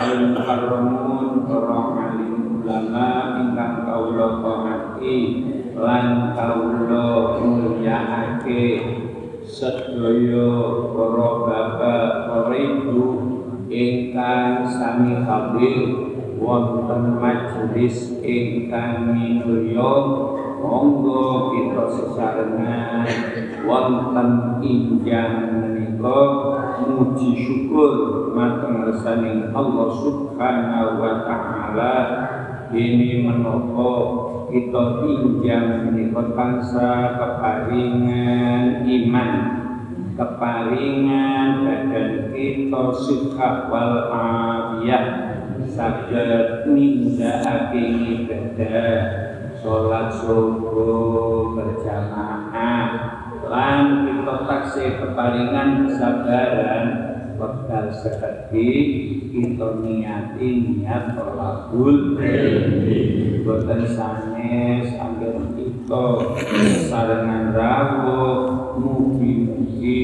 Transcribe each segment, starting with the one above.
al muharramun para alim ulama ingkang kawula taati lan kawula mulyaake sedoyo koro bapak para ibu ingkang sami hadir wonten majelis ingkang minulya monggo kita sesarengan wonten injang menika muji syukur mateng resaning Allah Subhanahu wa taala. Ini menapa kita injang menika tansah keparingan iman keparingan badan kita suka wal afiyah saged nindakake ibadah salat subuh berjamaah lan kita taksih keparingan kesabaran wekdal sekedhi kita niati niat tolakul boten sanes angger kita sarengan rawuh mugi-mugi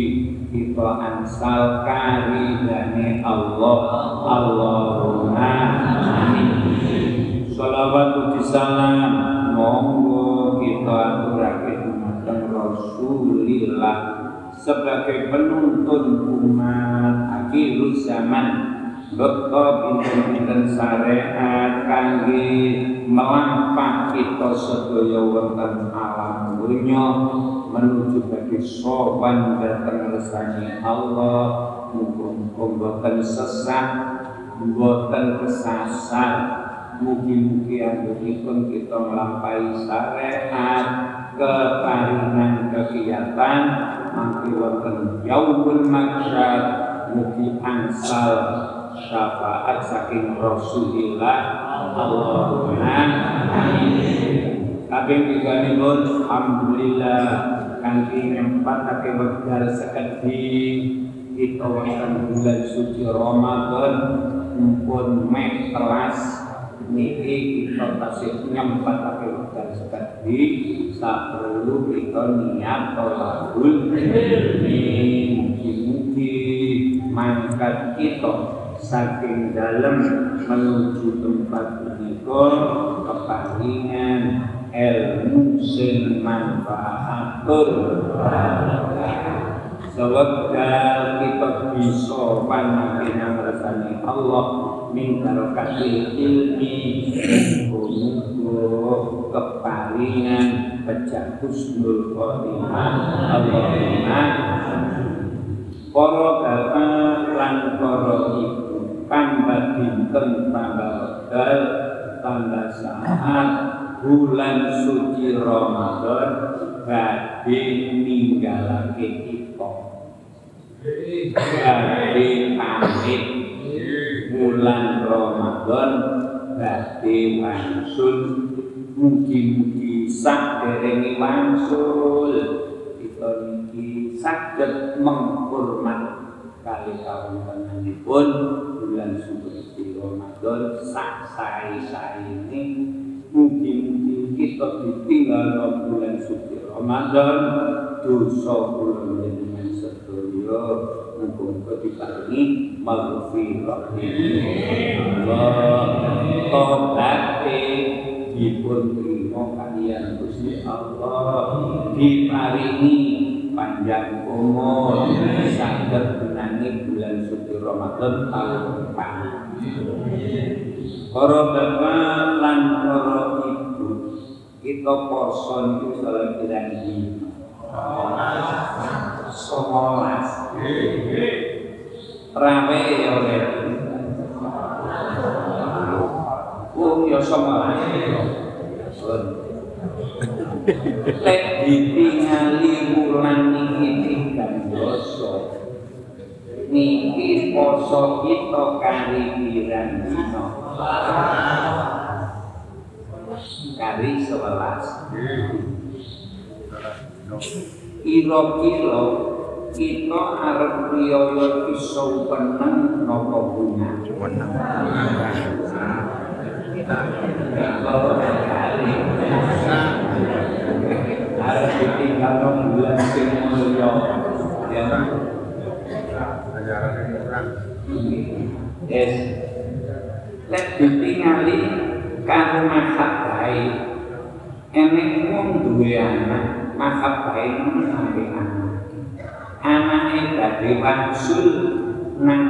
kita ansal karidane Allah. Allahumma amin. Salawat salam. Monggo Rasulillah sebagai penuntun umat akhir zaman. Bekto pinten-pinten syariat kangge melampah kita sedaya wonten alam dunya menuju bagi sopan datang resani Allah. Muga-muga boten sesat boten kesasar mugi-mugi anggenipun kita melampaui syariat keparingan kegiatan mangke wonten yaumul mahsyar mugi angsal syafaat saking Rasulillah. Allahumma amin. Kabeh tiganipun alhamdulillah kanthi nyempatake wekdal sekedhi kita wonten bulan suci Ramadan mumpun meh telas niki kita tasih nyempatake wekdal sekedhi saperlu kita niat tolakul mugi-mugi mangkat kita saking dalam menuju tempat menika keparingan ilmu sing manfaatur sewekdal kita bisa panangke ngrasani Allah min barakatil ilmi muga keparingan pecah husnul khotimah Allahumma para bapak lan para ibu tambah dinten tambah wekdal tambah saat bulan suci Ramadan badhe ninggalake kita badhe pamit bulan Ramadan badhe wangsul mugi-mugi sak derenge wangsul. Kita niki saged menghormat kali kawontenanipun bulan suci Ramadan sak sae-saene mugi-mugi kita ditinggal bulan suci Ramadan dosa kula jenengan sedaya muga-muga diparingi maghfirah tobaté dipun trima kaliyan Gusti Allah diparingi panjang umur saged menangi bulan suci Ramadan tahun depan. Para bapak lan para ibu, kita poso niku salah pirang dino. Semolas. Rame ya oleh. Oh ya semolas. Lek ditingali wulan niki tigang dosa. Niki poso kita kali pirang. Kira-kira kita arep riyaya iso peneng napa. Kalau kali arep ditinggal bulan sing mulya. Ya. Yes. Lek ditingali karo mahabai enek wong duwe anak mahabai sampe anak anake dadi wangsul nang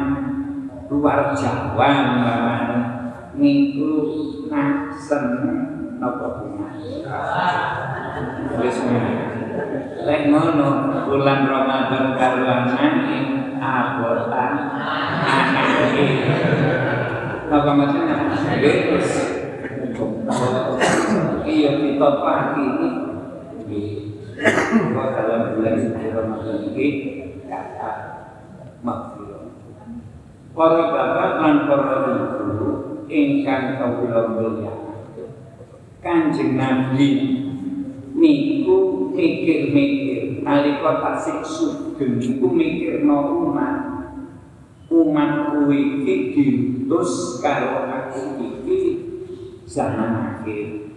luar Jawa umpamane niku nak seneng bunga wis lek ngono bulan Ramadan karo anake abotan anake Napa maksudnya? Wis. Iya kita pagi ini Bahwa dalam bulan suci Ramadan ini kata makfirah. Para bapak lan para ibu ingkang kawula mulya. Kanjeng Nabi niku mikir-mikir nalika tasik sugeng niku mikirno umat umatku iki diutus karo aku iki zaman akhir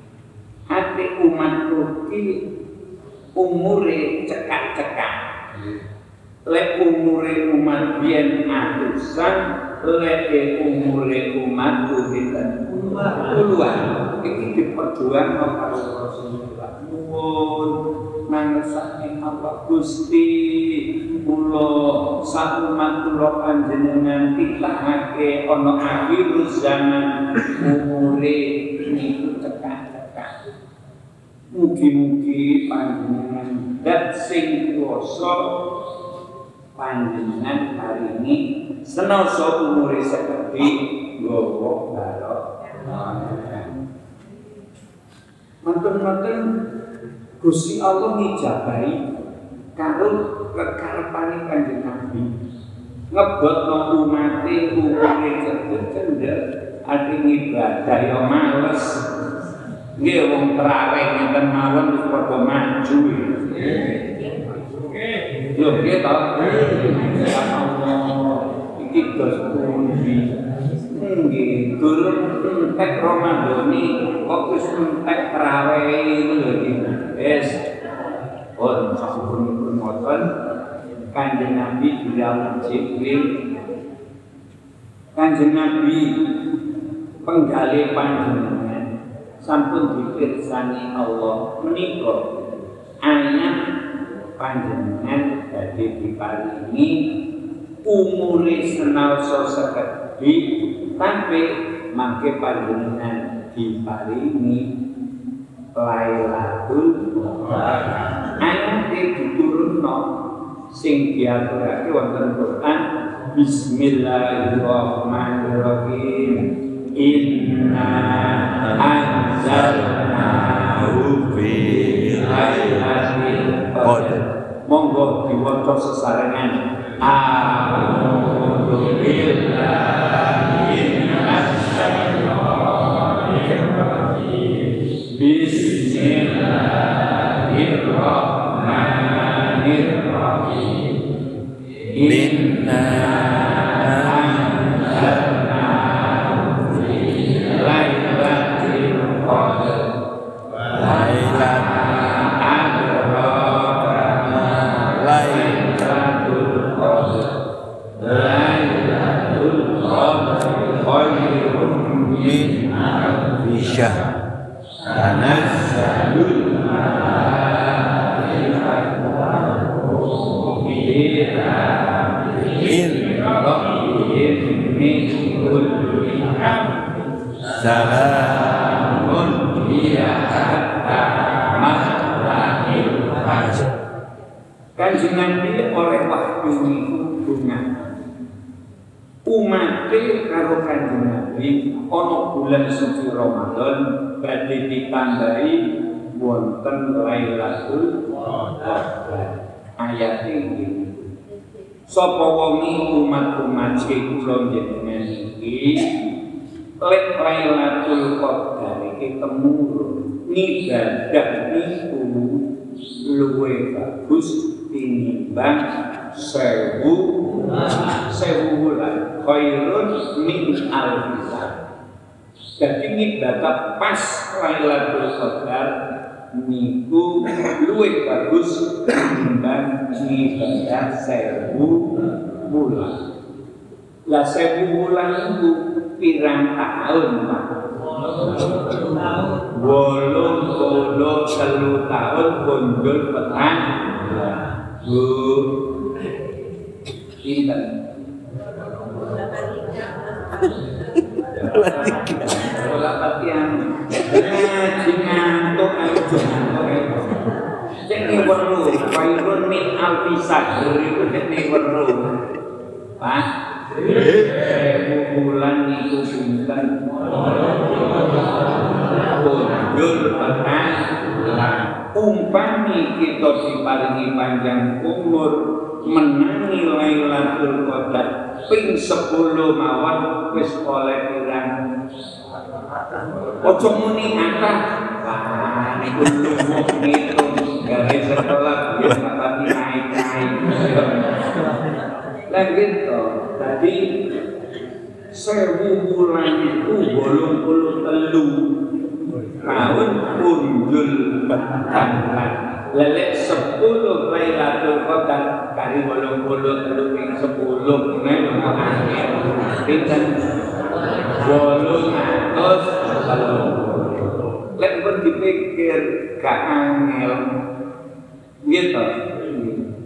hati umatku iki umure cekak-cekak. Lek umure umat biyen atusan lek umure umatku pinten puluhan. Iki diperjuang karo Rasulullah. Nuwun nangesake apa Gusti kula sak umat kula panjenengan titahake ana akhir zaman umure niku Mugi-mugi panjenengan dat sing kuwasa panjenengan paringi senoso umure seperti nggawa barok. Mantun-mantun Gusti Allah ngijabahi karo kekarepane Kanjeng Nabi. Ngebotno umate umure cendek-cendek ati ibadah ya males. Nggih wong traweh ngeten mawon padha maju. Yo nggih to. Ya Allah, iki dos pundi. Nggih, durung entek Ramadhani kok wis entek traweh iki lho iki. Wis. Pun sampun ngoten Kanjeng Nabi bilang Jibril Kanjeng Nabi penggali panjenengan sampun dipirsani Allah menika ayat panjenengan dadi diparingi umure senaosa sekedhi tapi mangke panjenengan diparingi Lailatul Qadar. Ayat diturunno sing diaturake wonten Quran Bismillahirrahmanirrahim Inna anzalnahu Fi lailatul Qadar. Monggo diwaca sesarengan A'udzu bulan suci Ramadan badhe ditambahi wonten Lailatul Qadar. Ayat ini Sapa wong umat-umat sing kula jenengan iki lek Lailatul Qadar iki temurun ngibadah niku luwe bagus tinimbang sewu sewu bulan khairun min alfisah jadi ngibadah pas Lailatul Qadar niku luwe bagus tinimbang ngibadah sewu bulan. Lah sewu bulan itu pirang tahun Pak? Bolong bolong telu tahun konjol petang. Bu. Pinten Bola patian ngaji ngantuk ayo ngantuk ayo nih weru kairun min alfisah itu cek nih weru Pak bulan itu pinten Konjol petang umpami kita diparingi panjang umur menangi Lailatul Qadar ping 10 mawon wis oleh pirang Ojo muni akah Wah, Lah gitu, tadi itu bolong puluh telu. Tahun punjul petanglan lelek sepuluh Lailatul Qadar kali bolong puluh telu sepuluh pinten bolong telu lek pun dipikir gak angel. Gitu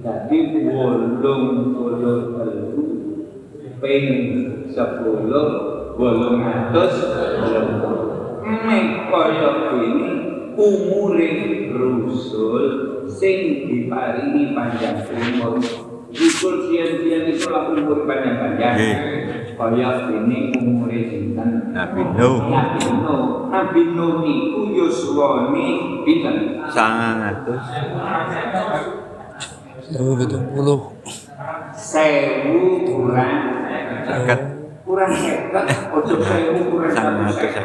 jadi bolong puluh telu ping sepuluh bolong telu mek kaya ini umure rusul sing diparingi panjang umur. Rusul sian-sian itu lah umur panjang-panjang kaya ini umure sinten Nabi Nuh. Nabi Nuh. Nabi Nuh niku yuswane pinten? Sangang atus Sewu pitung puluh. sewu kurang. Seket kurang seket ojo sewu kurang satu seket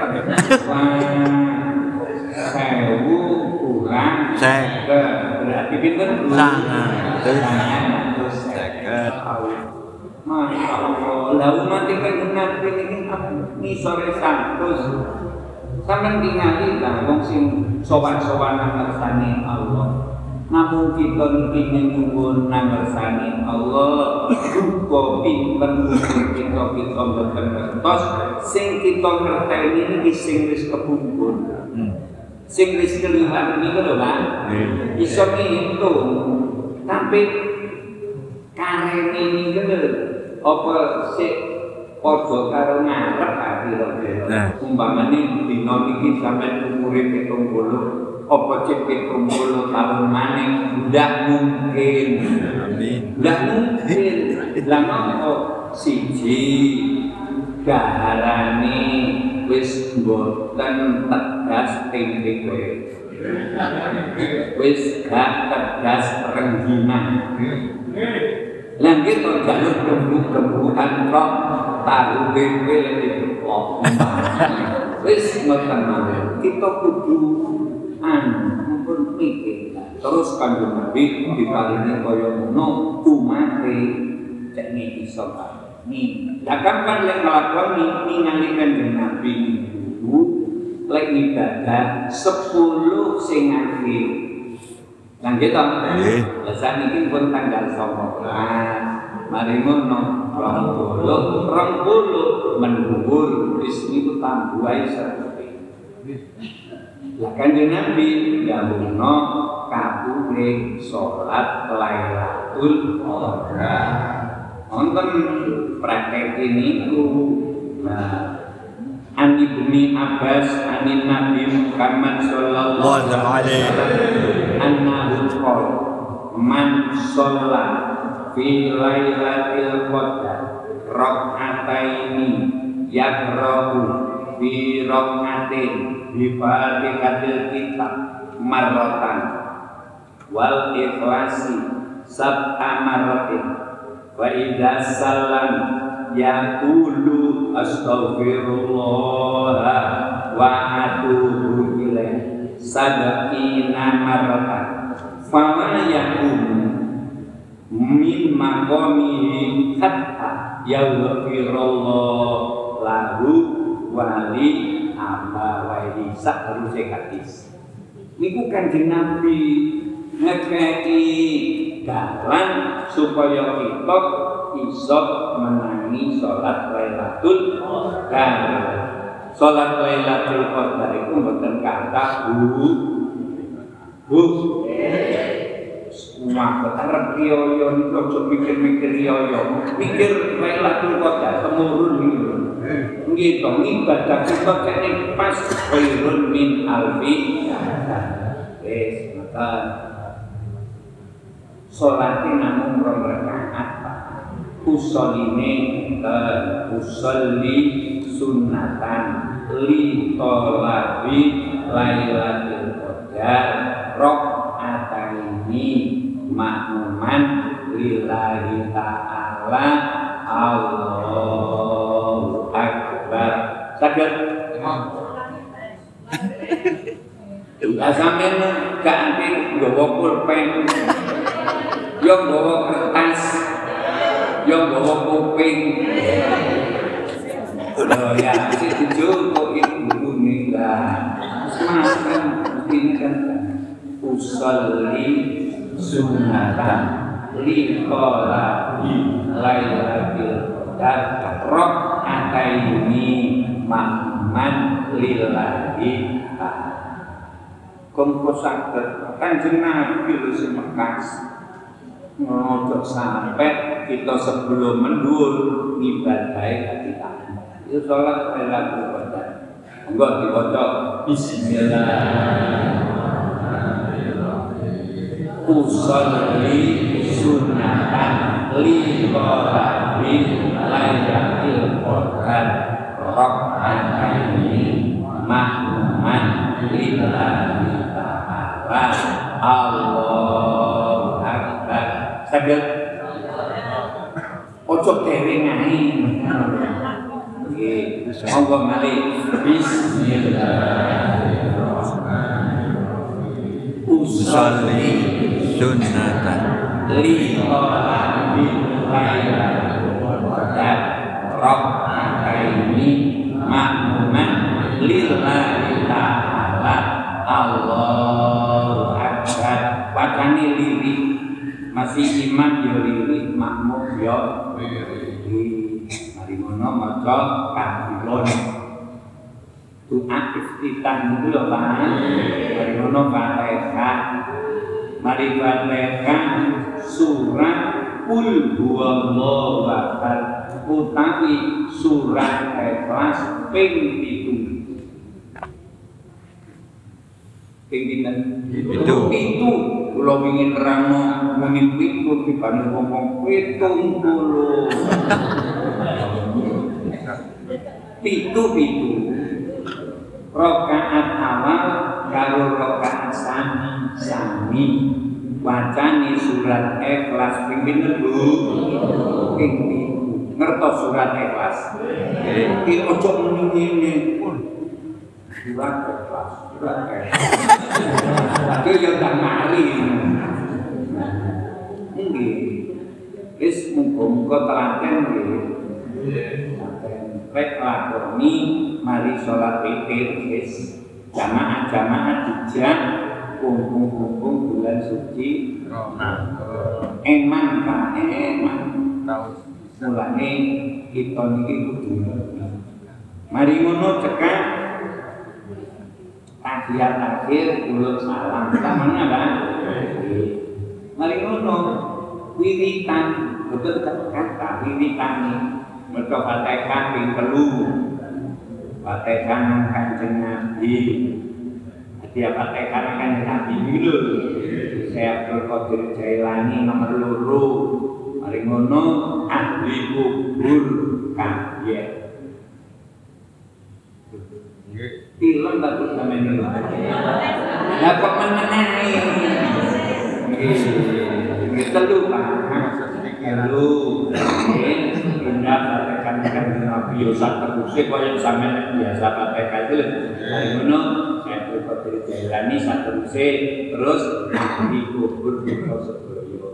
sewu kurang Seket. berarti pinten. Sangang atus Seket. Masya Allah, lah umat ikan nabi ini ini sore santus. Sampai tinggali lah, wong sing sowan-sowanan ngersani Allah. Namun kita ingin nyuwun nangersani Allah. Duka pinten umur kita kita mboten ngertos. Sing kita ngerteni iki sing wis kebungkun Hmm. sing wis keliwat niku lho Pak. Nggih. iso ngitung. Tapi karen ini kan apa sih padha karo ngarep kira-kira Nah. umpamane dina iki sampean umure 70 apa cek 70 tahun maneh ndak mungkin. Amin. ndak mungkin. Lah nopo siji gaharane wis mboten tegas tinggi kowe wis gak tegas rengginang Lah kita jalur kembu-kembuan kok tahu bebe lagi kok. Wis ngoten mawon. Kita kudu anu pun mikir. Terus kanjeng Nabi diparingi kaya ngono umate cek niki iso Nih, lah kapan lek nglakoni ningali kanjeng Nabi niku lek ibadah 10 sing akhir Nah gitu. Nggih. Lah saniki pun tanggal 19. Mari ngono, rong puluh, rong puluh mendhuwur wis niku tambuhai seperti. Lah kanjeng Nabi dawuhna kabure salat Lailatul Qadar. Wonten praktek niku Nah, ibni Abbas anin Nabi Muhammad sallallahu alaihi wasallam. Annahu qala man shalla fi lailatul qadar rak'ataini yakrahu fi rak'atin bi fatihatil kitab marratan wal ikhlasi sab'a marratin wa idza sallam yaqulu astaghfirullah wa atubu ilaih. Sab'ina marratan fala yakun min maqamihi hatta yaghfirullah lahu wali abawaihi sak terusé hadis. Niku kanjeng Nabi ngekeki dalan supaya kita iso menangi sholat Lailatul Qadar. Sholat Lailatul Qadar itu mboten kata bu bu Wah, arep riyo niku aja mikir-mikir riyo. Mikir Lailatul Qadar temurun niku. To, ibadah kita kene pas khairun min alfi Wis, maka Sholatnya namun rong Usoline ke usolli sunatan li tolabi lailatul qadar rok ini makmuman lillahi ta'ala. Allahu Akbar. Sakit Ya sampean gak anti nggawa pulpen. Yo nggawa nggawa kuping. Oh ya, si dijoko ibu nih lah. Semakan ini kan usolli sunatan li qolabi lailatul qadar. Rok ataini makman lillahi Kongko saged kanjeng Nabi lho sing mekas. Ngono sampai kita sebelum mendur ngibadahi hati kita. Itu sholat Lailatul Qadar. Monggo diwaca Bismillahirrahmanirrahim. Usolli sunatan li qolabi Lailatul Qadar Rabbani mahman lillahi ta'ala Allahu Akbar Saged Ojo dewe Nggih. Monggo mari bismillahirrahmanirrahim. Lailatul qadar Rabbani mahman lillahi ta'ala. Allahu Akbar. Lirik masih iman yo lirik makmum yo mari ngono maca kabilon doa iftitah itu lho Pak. Mari ngono Fatihah mari Fatihah surat Qul huwallahu ahad. Utawi surat ikhlas ping 7 ping pinten? Pitu. pitu kula ingin nerangno muni pitu dibanding ngomong pitung puluh pitu pitu rokaat awal karo rokaat sami sami wacane surat ikhlas ping pinten Bu? Surat ikhlas? Iki ojo muni ngene surat ikhlas surat ikhlas itu yang tak mari. Nggih wis muga-muga telaten Rek lakoni mari sholat witir wis jamaah-jamaah dijak kumpul-kumpul bulan suci. Eman Pak eman. Mulane kita niki kudu. Mari ngono cekak tahiyat akhir mulut salam. Samana kan? Mari ngono wiwitan betul kata wiwitan Mereka Fatihah ping telu. Nang Kanjeng Nabi. Dia Fatihah nang Kanjeng Nabi dulu. Saya Qadir Jailani nomor loro. Mari ngono ahli kubur kabeh. Film bagus sama ini. Lah kok menenani? Nggih, telu Pak. Kan Nabi Yusuf terusik kaya sampean biasa ngono saya saterusé terus dikubur di sedaya.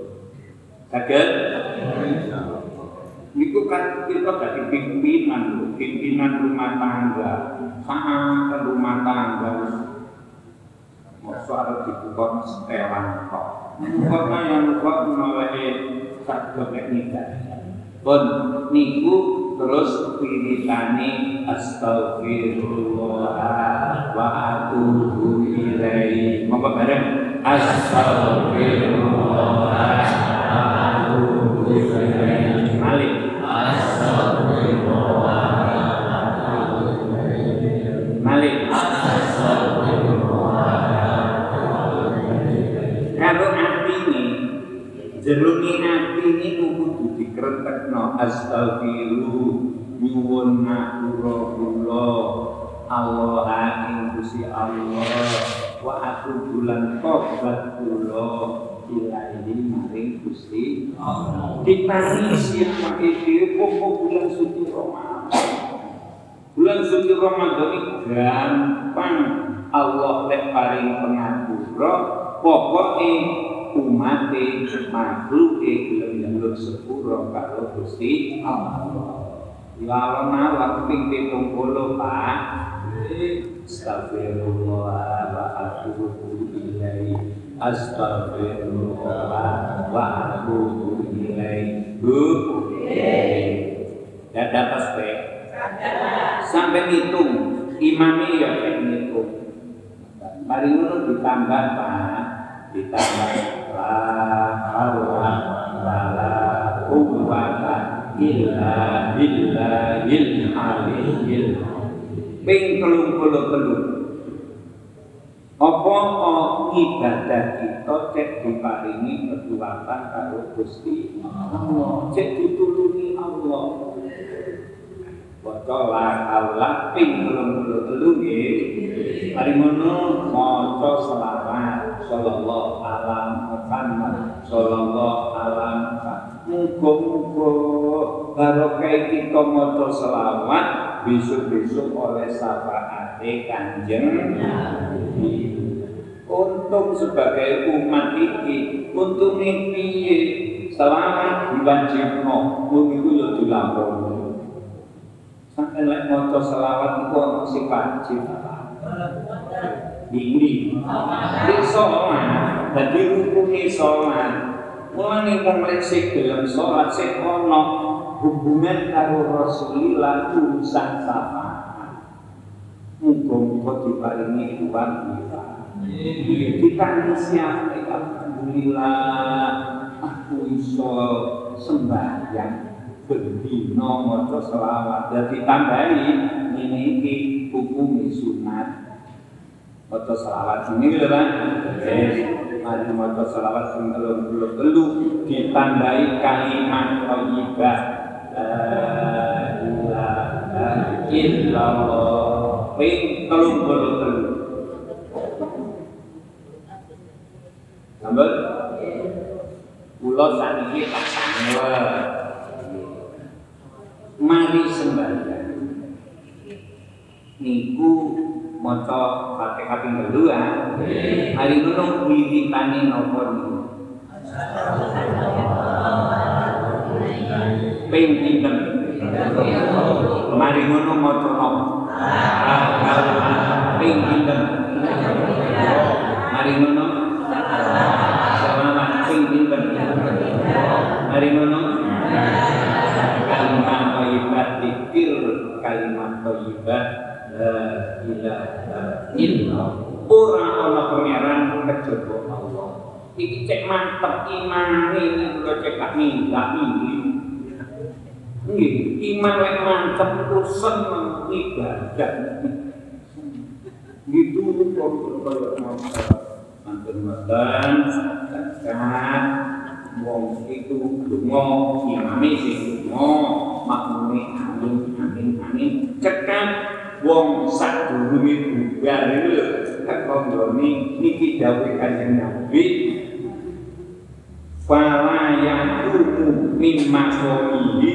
Saged? Niku kan kita dari pimpinan lho, pimpinan rumah tangga, sangat rumah tangga. Masa harus dibuka setelan kok. Pokoknya yang kok melalui satu teknik Pun niku terus wiritane astagfirullah wa atubu ilaihi. Monggo bareng astagfirullah ilahi maring Gusti Allah. Ditanisi pakai dhewe popo bulan suci Ramadan. Bulan suci Ramadan ini gampang Allah lek paring pengapura pokoke umate makhluke gelem njaluk sepuro karo Gusti Allah. Lawan awak ping 70 Pak. Astagfirullah wa atubu ilaihi. Astagfirullah wa atubu ilaihi. Bu. Ya dapat spek. Sampai ngitung, imami ya ngitung. Paling ngono ditambah Pak, ditambah la haula wala quwwata illa billahil aliyyil ping 33 apa ibadah kita cek diparingi keduatan karo Gusti Allah. Cek ditulungi Allah. Waca la haula ping 33 nggih mari ngono maca selawat. Sallallahu alaihi Muhammad. Sallallahu alaihi Muga-muga barokah kita maca selawat besok-besok oleh syafaate Kanjeng Nabi. Untung sebagai umat iki, untunge piye? Selamat diwajibno, mung iku yo dilakoni. Sampai lek maca selawat iku ono sing wajib. Ini, ini sholat, jadi rukuni sholat. Mulane wong salat sing ana hubungan karo Rasulillah urusan syafaat. Muga-muga diparingi kuat kita ini siapa Alhamdulillah aku iso sembahyang. Berdino maca selawat. Dan ditambahi memiliki iki hukum sunat. Maca selawat ini gitu kan? Mari maca selawat sing 33 ditambahi kalimat thayyibah. La ilaha illallah. Ping 33 Sambal? Kula sakniki tak sambal. Mari sembahyang. Niku maca Fatihah ping kedua. Ya. Hari ngono wiwitane napa niku? Ping pinten? Mari ngono maca napa? Ping pinten? Mari ngono thayyibah la ilaha illallah. Ora ana pangeran kejaba Allah. Iki cek mantep imane iki kula cek gak minggah minggu Nggih, iman lek mantep urusan ibadah. Gitu kok kaya masalah manten manten zakat wong itu donga imame sing donga makmume amin amin amin. Cekat wong sadurunge bubar iku lho. Kekondone niki dawuh kanjeng Nabi fala yaqumu mimma qawmihi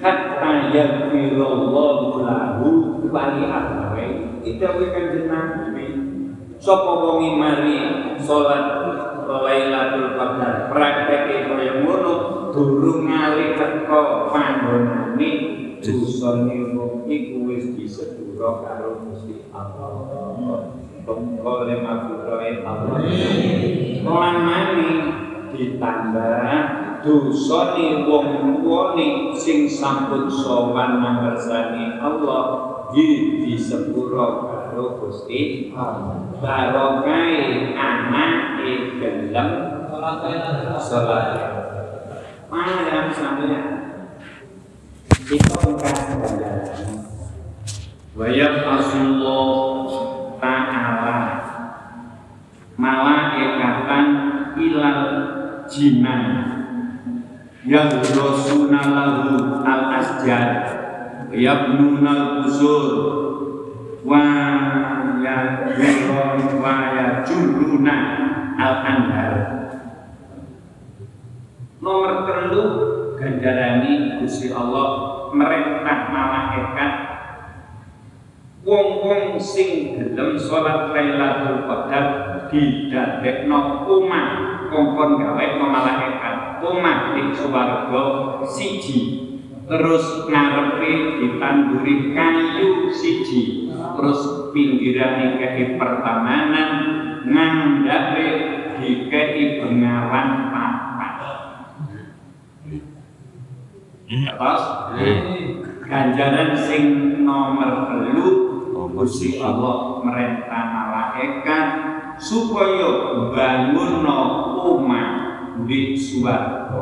hatta yaghfirallahu lahu. Wali itu dawuh kanjeng Nabi. Sapa wong mari salat Lailatul Qadar? Prakteke kaya ngono durung ngali teko panggonane dosane wong iku wis disepuro karo Gusti Allah. Pengkole mafurae Allah. Lan mani ditambah dosane wong tuwane sing sampun sowan mangersani Allah di disepuro karo Gusti Allah. Barokai anak gelem sholat. Malam sampai kita mengkasih ganjaran. Wayab Rasulullah Ta'ala. Malaikatan ilal jinan. Yang lahu al asjar yabnuna al kusur wa ya wa ya juluna al anhar nomor telu ganjarani Gusti Allah merintah malaikat wong-wong sing gelem salat Lailatul Qadar didadekno omah kongkon gawe malaikat omah ing swarga siji. Terus ngarepe ditanduri kayu siji. Terus pinggirane kei pertamanan ngandhape dikei bengawan papat terus ganjaran sing nomor telu Gusti Allah merintah malaikat supaya bangun omah di swarga.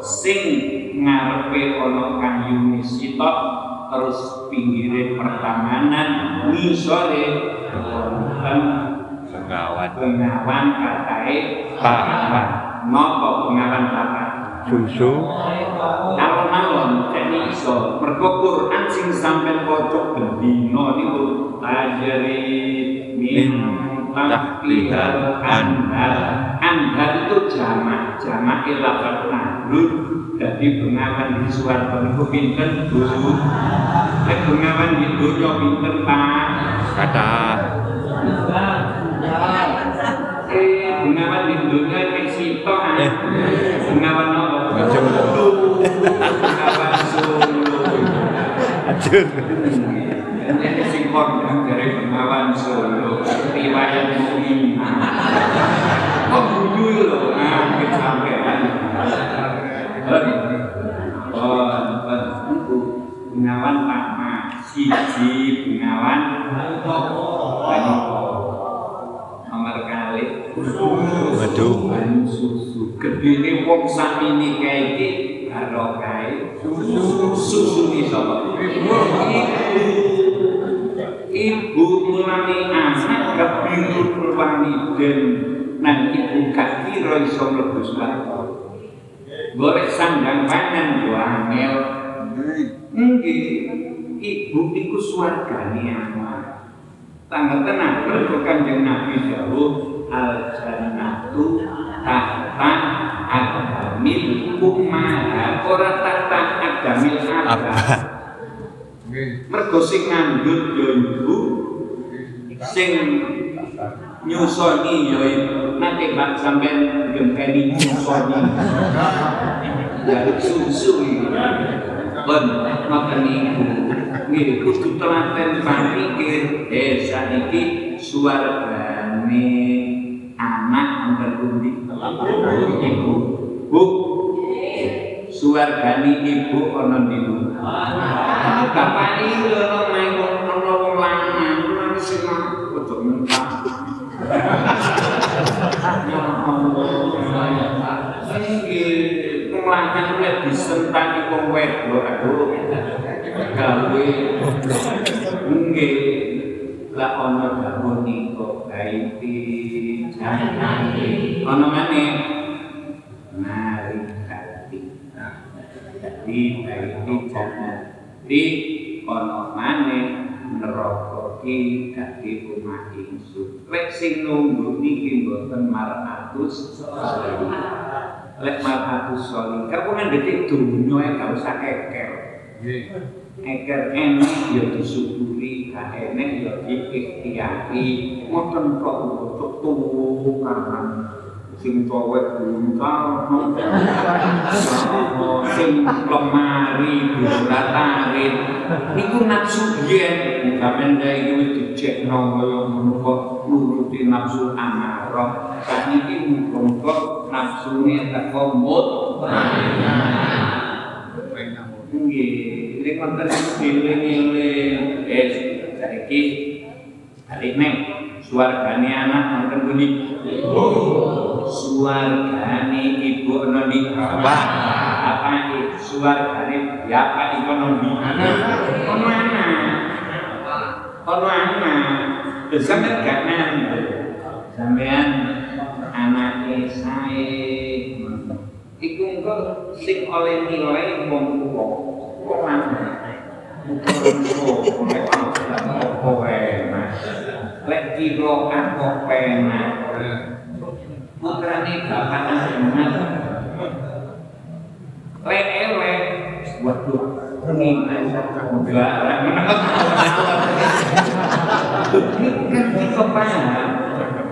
Sing ngarepe ana kayu sitok terus pinggire pertamanan ngisore Bengawan. bengawan katae Papat. napa bengawan papat Susu. Alon-alon jadi iso mergo Quran sing sampean waca bendina niku ajari min tahtihal anhar anhar itu jamak jamak ilafat nahrun jadi bengawan di suarga niku pinten Bu Lek bengawan di donya pinten Pak Kata. Eh bengawan di donya nek sitok. Eh. bengawan solo Ajur. Ini sing kondang dari Bengawan Solo, riwayat Mu'min. Kok guyu lho, nah, kecapean. Oh, itu Bengawan Pama, siji Bengawan Banyu nomor kali Waduh. banyu susu gedene wong sakmene kae iki karo kae susu susu iki sapa? Ibu ibu mulane anak kebiru keluarni den. Nang ibu kira iso mlebu swarga. Golek sandang pangan yo angel. Nggih ibu iku swargane anak. Tanggal tenang berikut kanjeng Nabi dawuh al jannatu tahta abad mergo sing ngandut ya ibu sing nyusoni ya ibu nanti bak sampean nyusoni. Dari susu Bon, makan ibu Nggih, kudu telaten pamikir. Eh suargane anak antar pundi ibu. Bu suargane ibu ana ndi bu bapak iki lho main ana wong lanang. Lan sing ojo mentah. Ya Allah. Wong lanang lanang lek disentani wong wedok aduh. Gawe. Nggih lah ana dawuh nika baiti janani ana maneh mari kati jadi baiti janani ana maneh neraka ki dadi omah ingsun. Lek sing nunggu niki mboten maratus lek maratus soli kau ngandheti dunya ae gak usah keker eker enek ya disyukuri gak enek ya diikhtiari. Ngoten kok untuk tuwu karena sing cowek buntal sing lemari duratarin niku nafsu yen sampeyan iki wis dicekno kaya ngono kok nuruti nafsu amarah sakniki muga nafsune teko mut nggih nek wonten eling-eling eh saiki balik nek suargane anak wonten pundi ibu ana ndi Bapak. apa suargane bapak iku ana ndi ana anak. Ana anak. Sampean gak nang sampean anake sae. Iku engko sing oleh nilai wong tuwa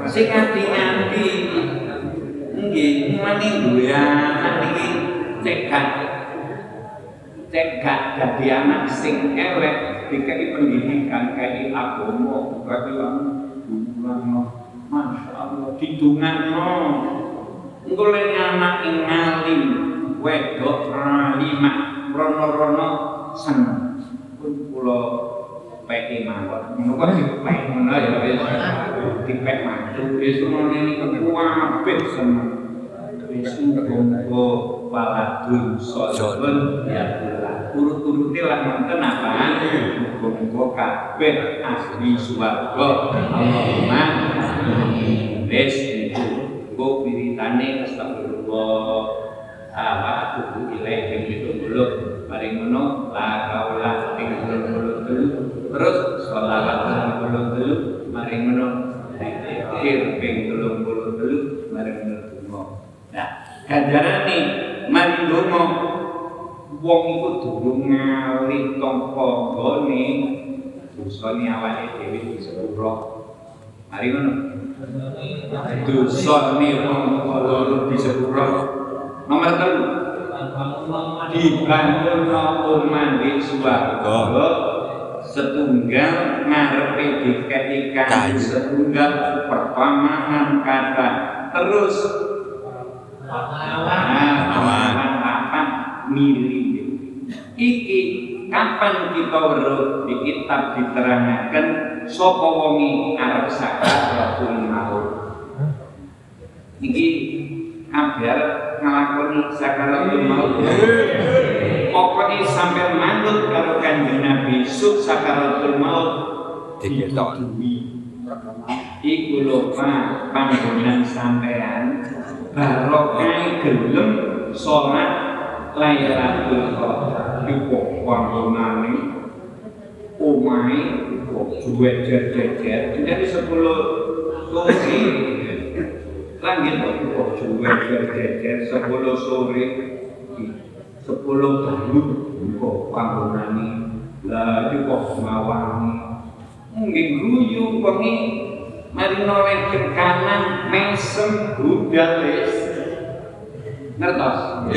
Sing nganti-nganti Nggih, mani duwe anak iki cekak cekak dadi anak sing elek dikai pendidikan kai agama berarti dungano Masya Allah didungano engko lek anak ing wedok ralimah rono-rono seneng. Pun kula peke mawon. Ngono kok dipek ngono ya wis dipek mantu wis ngono seneng. Wis muga waladun sholihun ya Allah urut-urute lah nonton apa muga-muga kabeh asli swarga. Allahumma wis niku go wiritane astagfirullah apa atubu ilaih itu dulu mari ngono la kaula ping dulu dulu terus sholawat dulu dulu mari ngono zikir ping dulu dulu mari ngono nah ganjarane mari donga wong iku durung ngalih tampa gone dosane awake dhewe disepuro mari ngono. Dosane wong loro disepuro nomor telu. Dibangun omah di swarga setunggal ngarepe diketikan Kayu. setunggal pertamahan kata. Terus Aman. apa? Milih iki kapan kita weruh di kitab diterangkan sapa wongi arep sakaratul maut iki kabar nglakoni sakaratul maut pokoknya sampai manut karo kanjeng Nabi sub sakaratul maut Diketok. iku lho Pak panggonan sampean. Barokah gelem salat Lailatul Qadar panggonane omahe kok duwe jejer jadi 10 sore. Langit kok duwe jejer 10 sore? 10 tahun kok panggonane lah iki kok ngawani nggih guyu wengi mari noleh ke kanan mesem budal wis. Ngertos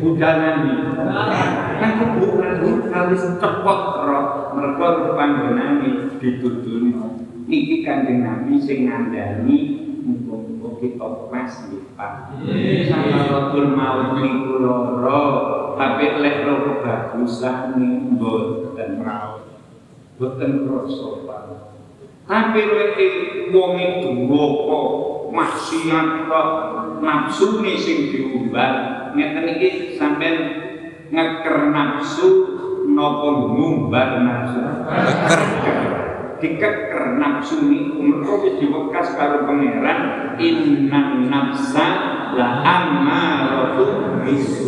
budal nanti kan kuburan budal wis cepot roh mergo panggonane ditutuni iki kanjeng Nabi sing ngandani muga-muga kita pas nggih Pak. Sakaratul maut niku lara tapi lek ro kebagusane mboten raos boten krasa. Tapi lek wong itu apa maksiat kok nafsune sing diumbar. Ngeten iki sampean ngeker nafsu napa ngumbar nafsu? Ngeker. dikeker nafsu niku mergo wis diwekas karo pangeran innan nafsa la ammaratu bisu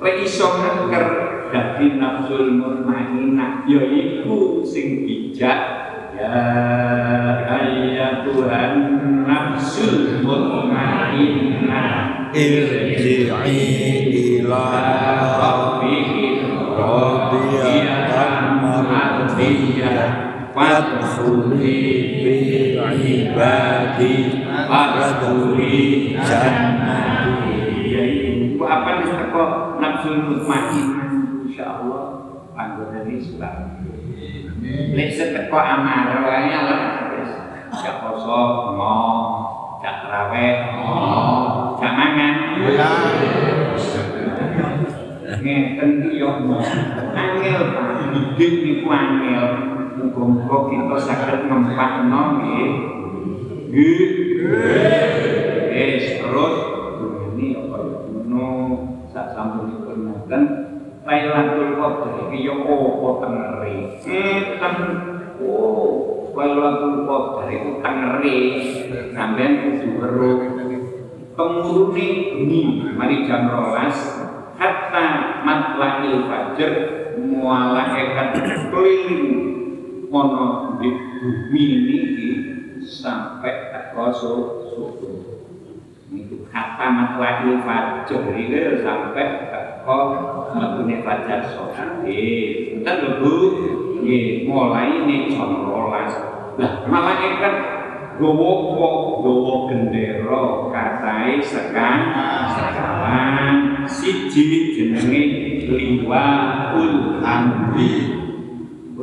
lek iso ngeker dadi nafsul mutmainnah yaiku sing bijak ya nafsul mutmainnah Irji'i ila rabbiki radiyatan mardiyah Fadkhuli fi ibadi Wadkhuli jannati apa nih teko nafsul mutmainnah insyaallah anggone Islam. Lek seteko amarah wae lah gak poso mo, gak raweh mo, gak mangan. Ngeten yo angel hidup niku angel. Muga-muga kita saged ngempakno nggih. Nggih. Wis terus ini apa kuno sak sampunipun ngoten Lailatul Qadar iki yo apa tengeri. Enten oh Lailatul Qadar iku tengeri. Sampeyan kudu weruh pemurune bengi mari jam 12 hatta matla'il fajr mualaikat keliling ana di bumi niki sampai teko subuh itu kata matlahil fajr itu sampai teko mabune fajar sholat eh entar lho bu. Mulai ini jam 12 lah malaikat gowo kok gowo katai sekawan. Siji jenenge liwaul amri.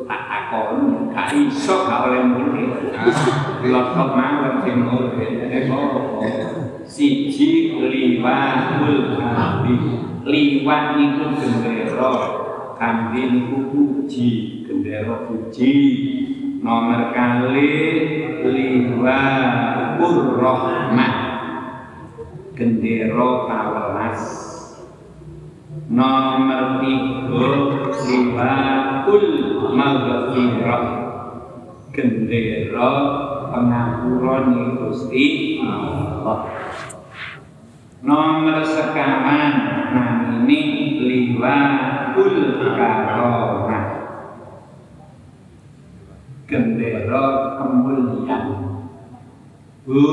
Tak takon gak iso gak oleh muni. Lotok mawon sing kok siji liwaul amri liwat niku gendera kambi niku puji gendera puji. Nomor kali liwa rahmah gendera kawelas nomor tiga liwa ul maghfirah. Gendera pengampuran Gusti Allah nomor sekawan nah ini liwa ul karomah. Gendera kemuliaan. Bu.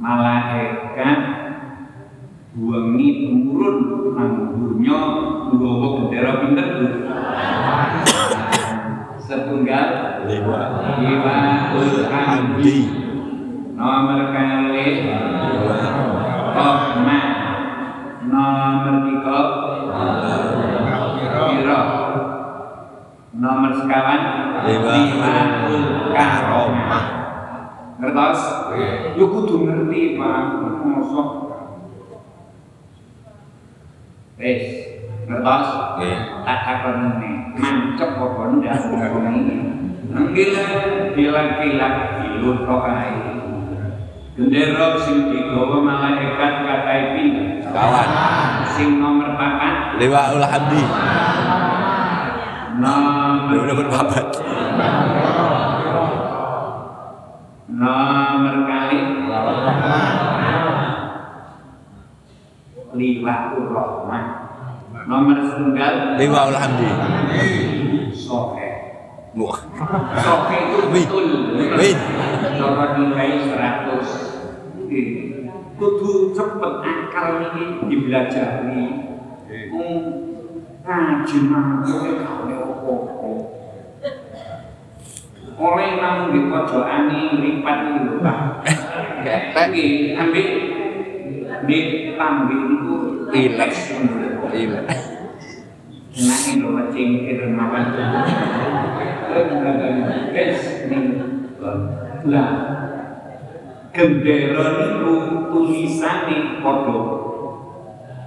Malaikat. Buangi turun. Nang dunya nggawa gendera pinter bu. Setunggal. Lima. Iwa ul hamdi nomor kali Rahmat nomor tiga Kira nomor sekawan Liwaul karomah ngertos yo kudu ngerti Pak mosok wis ngertos Nggih. tak takon ini mancep apa ndak ngomong Gila, gila, gila, gila, ae. Gendera sing digawa malaikat katai pindah? Kawan. Sing nomor papat? Liwa ul hamdi. Nomor Udah berpapat nomor kali liwatul rahmah nomor setunggal? Liwa ul hamdi. Sohe Wah. Sohe itu betul. Wih. nomor nilai 100 Ih, kudu cepet akal ini dibelajari. Ngaji nang kowe gawe apa-apa oleh nang di pojokane lipat iki lho Pak. Ketek Iki ambil. Di tambi itu. Ilek. Iya Ini lho cingkir mawan Wes ning lah gendera niku tulisane padha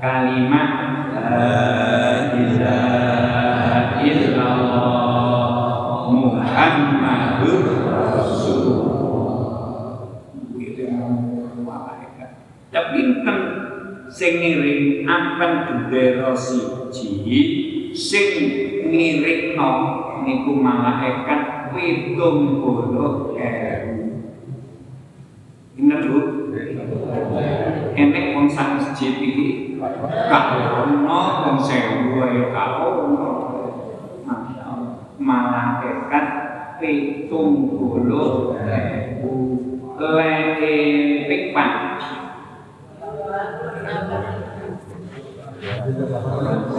kalimat la ilaha illallah Muhammadur Rasulullah. Itu tapi kan sing ngiring apan gendera siji sing ngirikno niku malaikat pitung puluh ewu ingat bu enek wong sak masjid iki gak ono wong sewu ayo gak malaikat pitung puluh ewu leke pikpan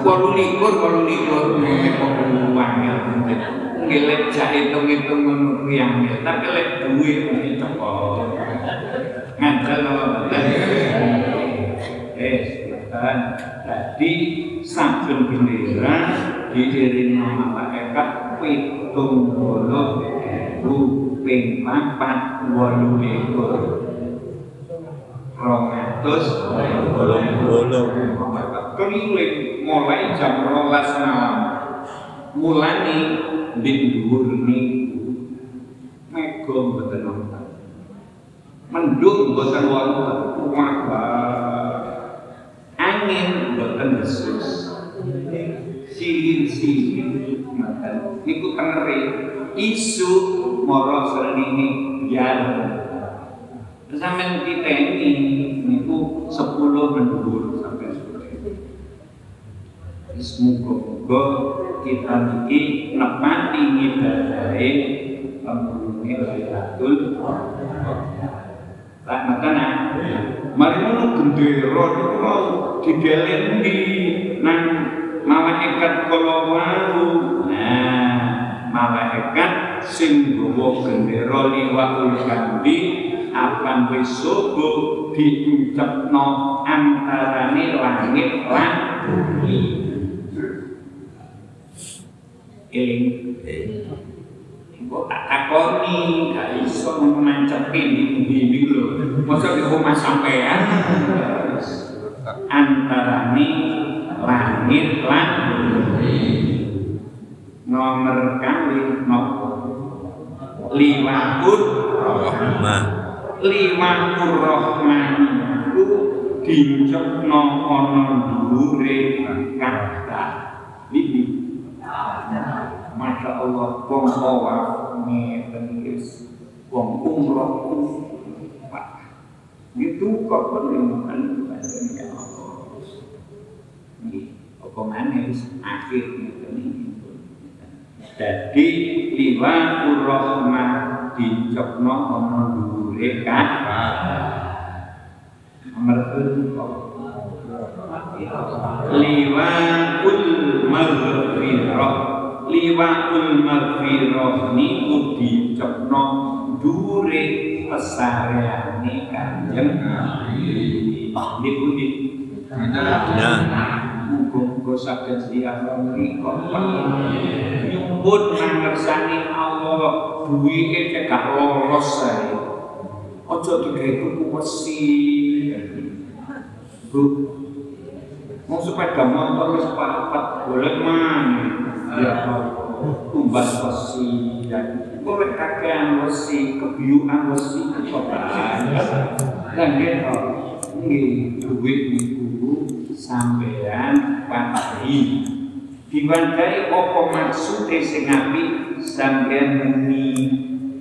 Walu likur, walu likur, ini kok uangnya Ngilet jahe hitung-hitung ngono kuwi angel, tapi lek duit mesti teko. Ngandel apa betul? Eh, kan. Jadi saben bendera diiringi malaikat pitung puluh ewu ping papat walu likur. Rong atus Bolong. Keliling mulai jam rolas malam. Mulai di dhuwur niku mega mboten wonten. Mendung mboten wonten. Angin mboten desus. Silin-silin mboten. Niku tengeri isu mara srengenge biar sampeyan titeni niku 10 mendhuwur. sampai sore Semoga kita niki nepati ngibadahe pemulunge Lailatul Tak makana mari ngono gendera niku didelen di nang malaikat kala wau. Nah, malaikat sing nggawa gendera liwaul kambi akan wis subuh diucapno antarane langit lan bumi. Eling Kok tak takoni, gak iso menancepin di bumi lho. Masa di rumah sampean antarane langit lan. Nomor kali nopo liwakut Rahmah. liwakut rahman iku dincekno ana dhuwure kata bibi Masya Allah, wong tawaf ngeten wis wong umroh Pak. Itu kok penerimaan kepada Allah. Nggih, apa maneh akhir ngeten iki. Jadi liwa rahmah. Nomor liwaul maghfirah niku dicekno dure pesareane kanjeng Nabi. Niku di Nah. Muga-muga saged siapa mriko nyumbut nang ngersani Allah duwike cek gak lolos sae aja digawe tuku wesi. Bu mau sepeda motor wis papat boleh man ya tumbas wesi boleh kakean wesi kebiuan wesi kecobaan. Dan gitu nggih duit niku sampean patahi diwandahi apa maksude sing apik sampean muni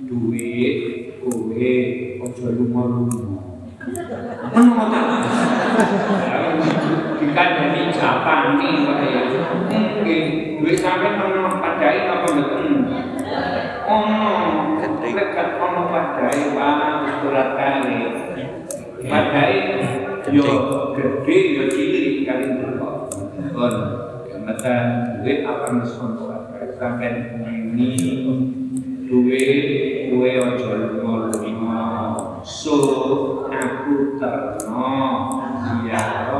duit kowe aja lunga-lunga Ngono ta? Dikandani japane kaya. Nggih, duit sampean ono padhae apa mboten? Ono. Lekat ono padhae wae surat kali. Padhae yo gede yo cilik kali kok. Kon kemetan duit apa mesti sampean ini duit kowe aja lunga-lunga. So aku terno ziarah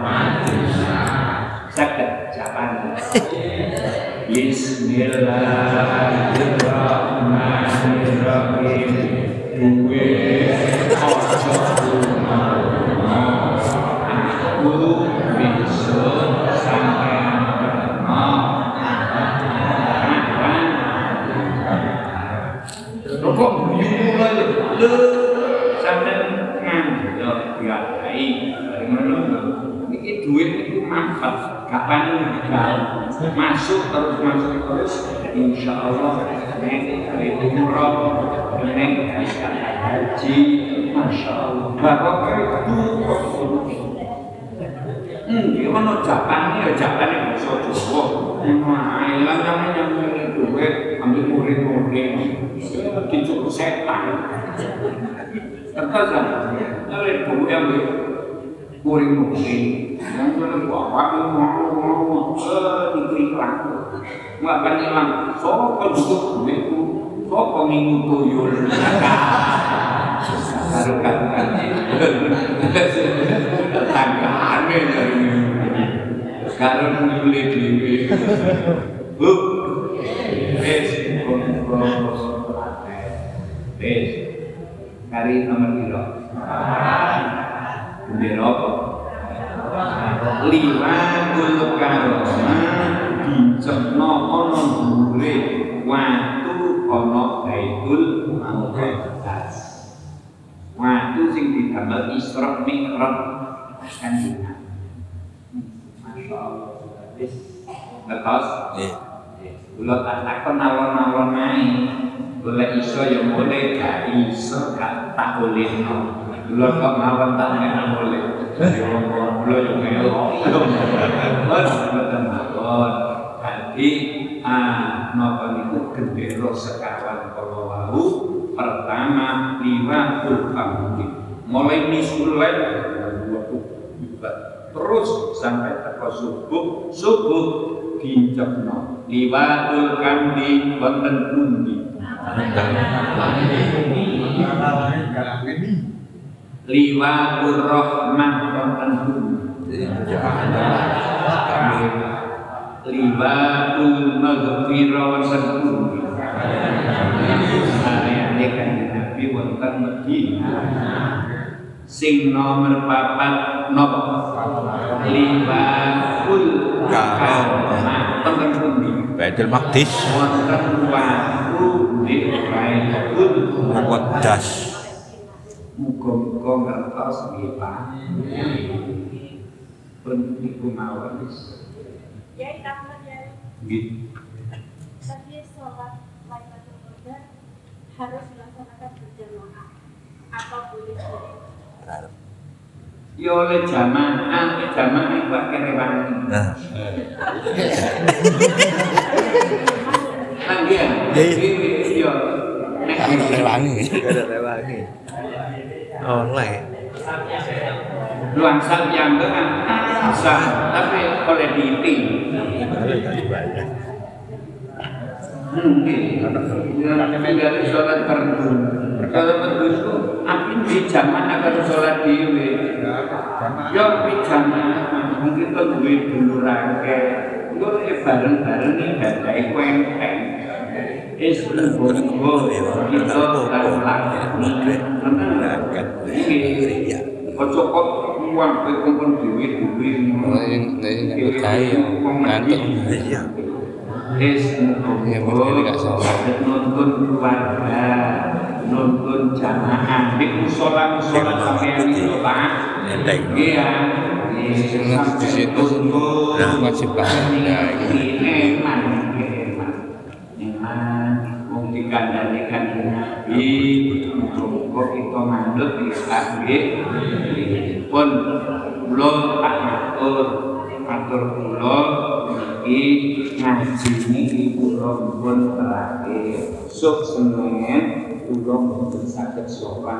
Madinah. Saged japan. Bismillahirrahmanirrahim. Masuk terus masuk terus. Insya Allah neng umroh. Neng haji. Masya Allah. Barokah itu Hmm, ono Japane ya. Japane basa Jawa. Namanya yang duwe ambil murid-murid. Dicukup setan. Terus kan, buku yang murid-murid. Yang mana bapak mau mau eh. Nggak akan hilang. Sopo juga duitku. Sopo ngingu tuyul. Kan dari. Bu. Kari nomor? Bendera apa? Lima kul karoma dicepno ana dhuwure watu ana baitul muqaddas. Watu sing digambar Isra Mi'raj kan dina. Masya Allah. Wis ngertos? Iya. Kula tak takon alon-alon ae. Boleh iso ya boleh, gak iso gak tak boleh no. Kula kok mawon tak nek boleh. Ya Allah, kula yo mboten mawon. Dadi ah napa niku gendera sekawan kala wau pertama lima kulkamudi mulai misulai terus sampai teko subuh subuh dincepno liwatul kamdi wonten pundi? Liwatul rahmah wonten pundi liwatul maghfirah pundi Sareane kanjeng Nabi wonten sing nomor papat napa liwatul karomah wonten pundi? Baitul Maqdis. Wonten watu di Baitul Muqaddas Muga-muga ngertos nggih Pak. Pun niku mawon Ya, Ahmad ya. Nggih. Tapi sholat Lailatul Qadar harus dilaksanakan berjamaah. Apa boleh sendiri? Ya oleh jamaah, jamaah iku akeh rewangi. Nah, Kan dia. Iya. Iya. Rewangi. ada rewangi. Oleh. Luangsak yang dengan sah, tapi oleh dibayar. Mungkin. Tinggal sholat fardu. Kalau fardu itu, api di jamaah akan sholat dewe. Ya api jamaah, mungkin tuh duwe dulu rangke. Eh bareng-bareng nih badai kuenteng. Es bobo kita lakoni. Iki kocok kok uang kowe kumpul duwe duwe. Yang nyambut gawe ya, ngantuk. Iya. Es Ya, mungkin nggak salah. nonton keluarga, nonton jamaah di musola musola sampai itu pak. Ngendeng. Iya. Sing di situ wajib banget. Nah, ini. Wong dikandanikan Nabi, muga kita mandut di nggih. Pun kula tak matur, matur kula iki ngaji niki kula pun terakhir. Sok Senin kula mboten saged sopan